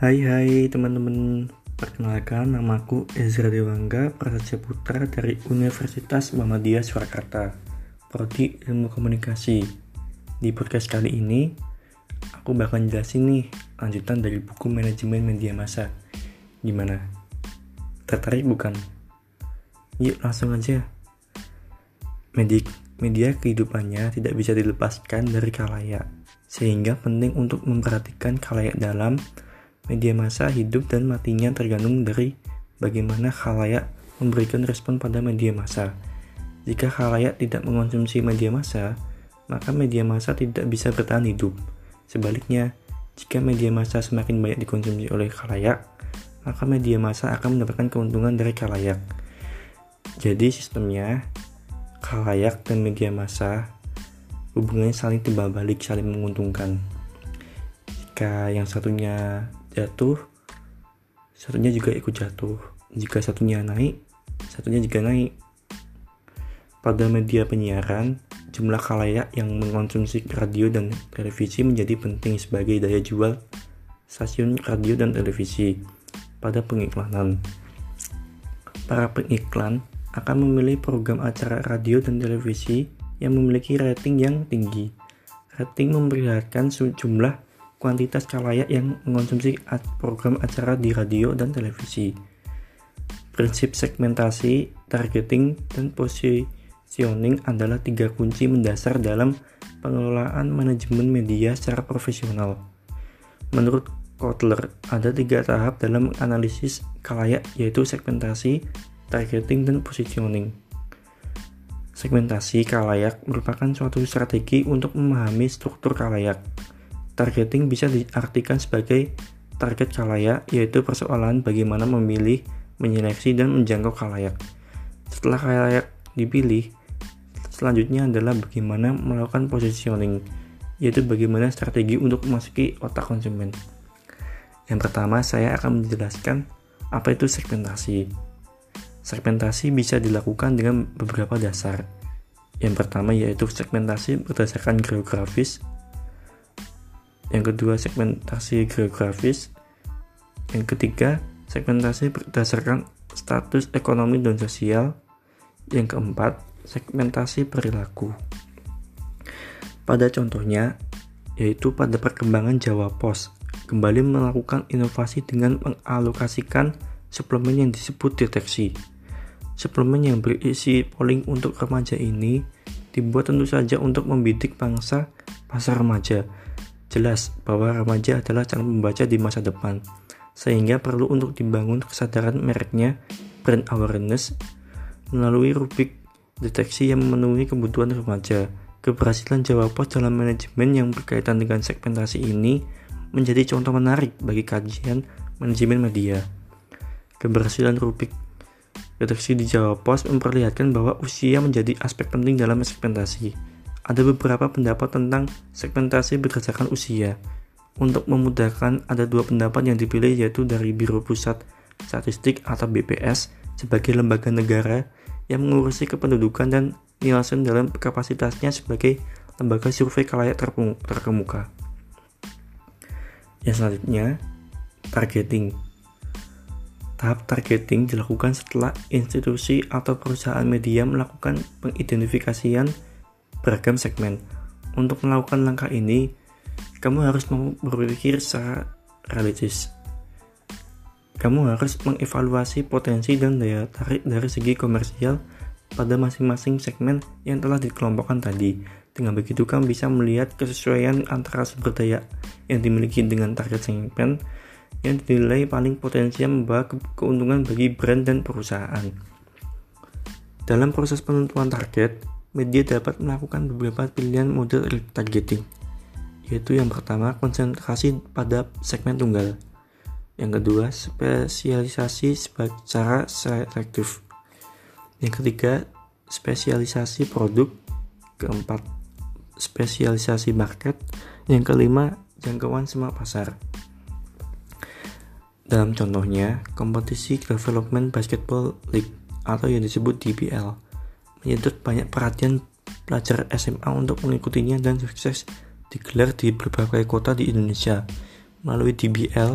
Hai hai teman-teman. Perkenalkan namaku Ezra Dewangga Prasetya Putra dari Universitas Muhammadiyah Surakarta. Prodi Ilmu Komunikasi. Di podcast kali ini Aku bakal jelasin nih Lanjutan dari buku Manajemen Media Massa. Gimana? Tertarik bukan? Yuk langsung aja. Media, media kehidupannya tidak bisa dilepaskan dari kalayak sehingga penting untuk memperhatikan kalayak dalam media massa hidup dan matinya tergantung dari bagaimana khalayak memberikan respon pada media massa. Jika khalayak tidak mengonsumsi media massa, maka media massa tidak bisa bertahan hidup. Sebaliknya, jika media massa semakin banyak dikonsumsi oleh khalayak, maka media massa akan mendapatkan keuntungan dari khalayak. Jadi sistemnya, khalayak dan media massa hubungannya saling timbal balik, saling menguntungkan. Jika yang satunya jatuh satunya juga ikut jatuh. Jika satunya naik satunya juga naik. Pada media penyiaran jumlah kalayak yang mengkonsumsi radio dan televisi menjadi penting sebagai daya jual stasiun radio dan televisi pada pengiklanan. Para pengiklan akan memilih program acara radio dan televisi yang memiliki rating yang tinggi. Rating memperlihatkan jumlah kuantitas kalayak yang mengonsumsi program acara di radio dan televisi. Prinsip segmentasi, targeting, dan positioning adalah tiga kunci mendasar dalam pengelolaan manajemen media secara profesional. Menurut Kotler, ada tiga tahap dalam analisis kalayak yaitu segmentasi, targeting, dan positioning. Segmentasi kalayak merupakan suatu strategi untuk memahami struktur kalayak Targeting bisa diartikan sebagai target kalayak, yaitu persoalan bagaimana memilih, menyeleksi, dan menjangkau kalayak. Setelah kalayak dipilih, selanjutnya adalah bagaimana melakukan positioning, yaitu bagaimana strategi untuk memasuki otak konsumen. Yang pertama, saya akan menjelaskan apa itu segmentasi. Segmentasi bisa dilakukan dengan beberapa dasar. Yang pertama yaitu segmentasi berdasarkan geografis, yang kedua segmentasi geografis, yang ketiga segmentasi berdasarkan status ekonomi dan sosial, yang keempat segmentasi perilaku. Pada contohnya, yaitu pada perkembangan Jawa Pos, kembali melakukan inovasi dengan mengalokasikan suplemen yang disebut deteksi. Suplemen yang berisi polling untuk remaja ini dibuat tentu saja untuk membidik bangsa pasar remaja Jelas bahwa remaja adalah calon pembaca di masa depan, sehingga perlu untuk dibangun kesadaran mereknya brand awareness melalui rubrik deteksi yang memenuhi kebutuhan remaja. Keberhasilan Jawa Pos dalam manajemen yang berkaitan dengan segmentasi ini menjadi contoh menarik bagi kajian manajemen media. Keberhasilan rubrik deteksi di Jawa Pos memperlihatkan bahwa usia menjadi aspek penting dalam segmentasi ada beberapa pendapat tentang segmentasi berdasarkan usia. Untuk memudahkan, ada dua pendapat yang dipilih yaitu dari Biro Pusat Statistik atau BPS sebagai lembaga negara yang mengurusi kependudukan dan Nielsen dalam kapasitasnya sebagai lembaga survei kalayak terkemuka. Yang selanjutnya, targeting. Tahap targeting dilakukan setelah institusi atau perusahaan media melakukan pengidentifikasian beragam segmen. Untuk melakukan langkah ini, kamu harus berpikir secara realistis. Kamu harus mengevaluasi potensi dan daya tarik dari segi komersial pada masing-masing segmen yang telah dikelompokkan tadi. Dengan begitu, kamu bisa melihat kesesuaian antara sumber daya yang dimiliki dengan target segmen yang dinilai paling potensial membawa keuntungan bagi brand dan perusahaan. Dalam proses penentuan target, media dapat melakukan beberapa pilihan model retargeting, yaitu yang pertama konsentrasi pada segmen tunggal, yang kedua spesialisasi secara selektif, yang ketiga spesialisasi produk, keempat spesialisasi market, yang kelima jangkauan semua pasar. Dalam contohnya, kompetisi Development Basketball League atau yang disebut DBL menyedot banyak perhatian pelajar SMA untuk mengikutinya dan sukses digelar di berbagai kota di Indonesia. Melalui DBL,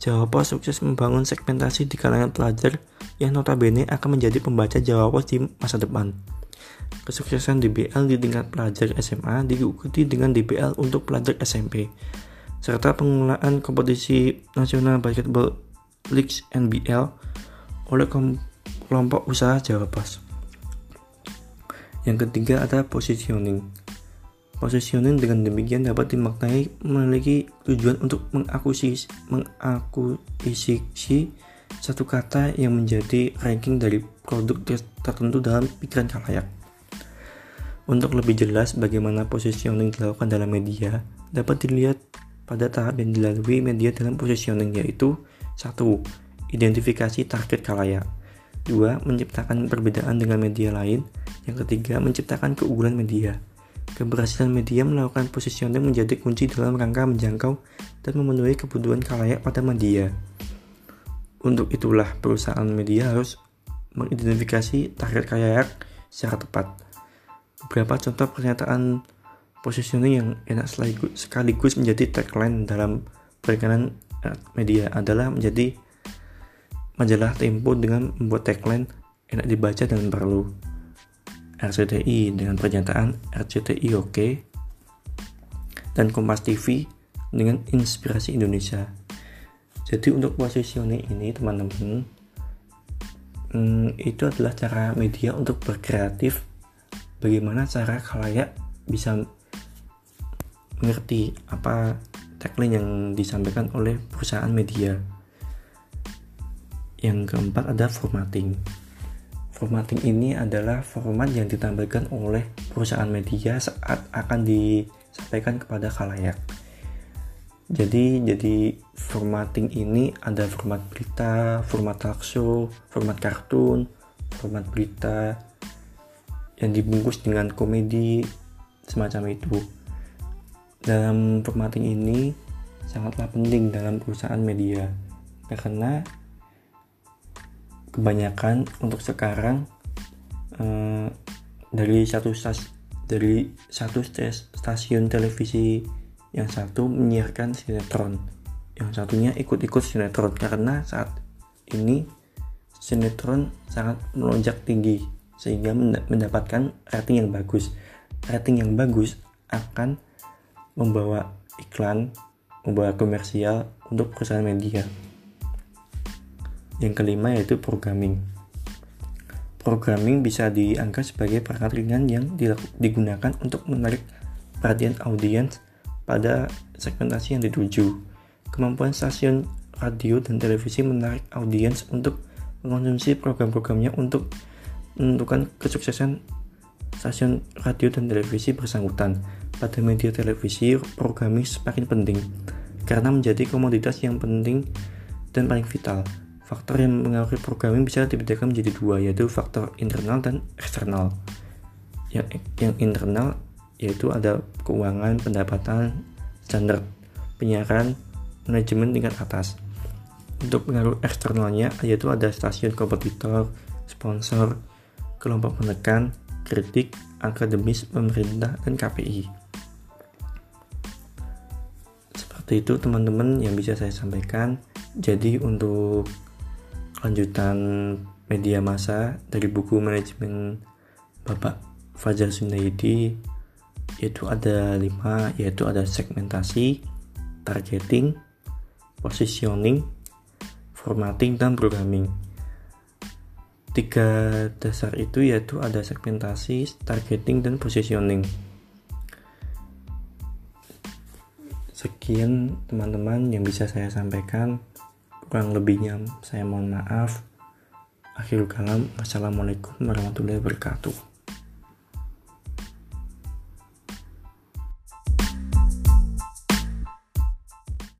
Jawa Pos sukses membangun segmentasi di kalangan pelajar yang notabene akan menjadi pembaca Jawa Pos di masa depan. Kesuksesan DBL di tingkat pelajar SMA diikuti dengan DBL untuk pelajar SMP, serta pengelolaan kompetisi nasional basketball Leagues NBL oleh kelompok usaha Jawa Pos. Yang ketiga ada positioning. Positioning dengan demikian dapat dimaknai memiliki tujuan untuk mengakuisisi, mengakuisisi satu kata yang menjadi ranking dari produk tertentu dalam pikiran kalayak. Untuk lebih jelas bagaimana positioning dilakukan dalam media, dapat dilihat pada tahap yang dilalui media dalam positioning yaitu satu, Identifikasi target kalayak 2. Menciptakan perbedaan dengan media lain Yang ketiga, menciptakan keunggulan media Keberhasilan media melakukan positioning menjadi kunci dalam rangka menjangkau dan memenuhi kebutuhan kalayak pada media. Untuk itulah perusahaan media harus mengidentifikasi target kalayak secara tepat. Beberapa contoh pernyataan positioning yang enak sekaligus menjadi tagline dalam perikanan eh, media adalah menjadi majalah Tempo dengan membuat tagline enak dibaca dan perlu RCTI dengan pernyataan RCTI oke dan Kompas TV dengan inspirasi Indonesia. Jadi untuk positioning ini teman-teman hmm, itu adalah cara media untuk berkreatif bagaimana cara kalayak bisa mengerti apa tagline yang disampaikan oleh perusahaan media. Yang keempat ada formatting. Formatting ini adalah format yang ditampilkan oleh perusahaan media saat akan disampaikan kepada khalayak. Jadi jadi formatting ini ada format berita, format talk show, format kartun, format berita yang dibungkus dengan komedi semacam itu. Dalam formatting ini sangatlah penting dalam perusahaan media karena kebanyakan untuk sekarang eh, dari satu stas dari satu stasiun televisi yang satu menyiarkan sinetron yang satunya ikut-ikut sinetron. Karena saat ini sinetron sangat melonjak tinggi sehingga mendapatkan rating yang bagus. Rating yang bagus akan membawa iklan membawa komersial untuk perusahaan media yang kelima yaitu programming. Programming bisa dianggap sebagai perangkat ringan yang digunakan untuk menarik perhatian audiens pada segmentasi yang dituju. Kemampuan stasiun radio dan televisi menarik audiens untuk mengonsumsi program-programnya untuk menentukan kesuksesan stasiun radio dan televisi bersangkutan. Pada media televisi, programming semakin penting karena menjadi komoditas yang penting dan paling vital. Faktor yang mengaruhi programming bisa dibedakan menjadi dua, yaitu faktor internal dan eksternal. Yang, yang internal yaitu ada keuangan, pendapatan, standar penyiaran, manajemen tingkat atas. Untuk pengaruh eksternalnya yaitu ada stasiun kompetitor, sponsor, kelompok menekan, kritik, akademis, pemerintah, dan KPI. Seperti itu teman-teman yang bisa saya sampaikan. Jadi untuk lanjutan media massa dari buku manajemen Bapak Fajar Sundaidi yaitu ada lima yaitu ada segmentasi, targeting, positioning, formatting dan programming. Tiga dasar itu yaitu ada segmentasi, targeting dan positioning. Sekian teman-teman yang bisa saya sampaikan kurang lebihnya saya mohon maaf. Akhirul kalam wassalamualaikum warahmatullahi wabarakatuh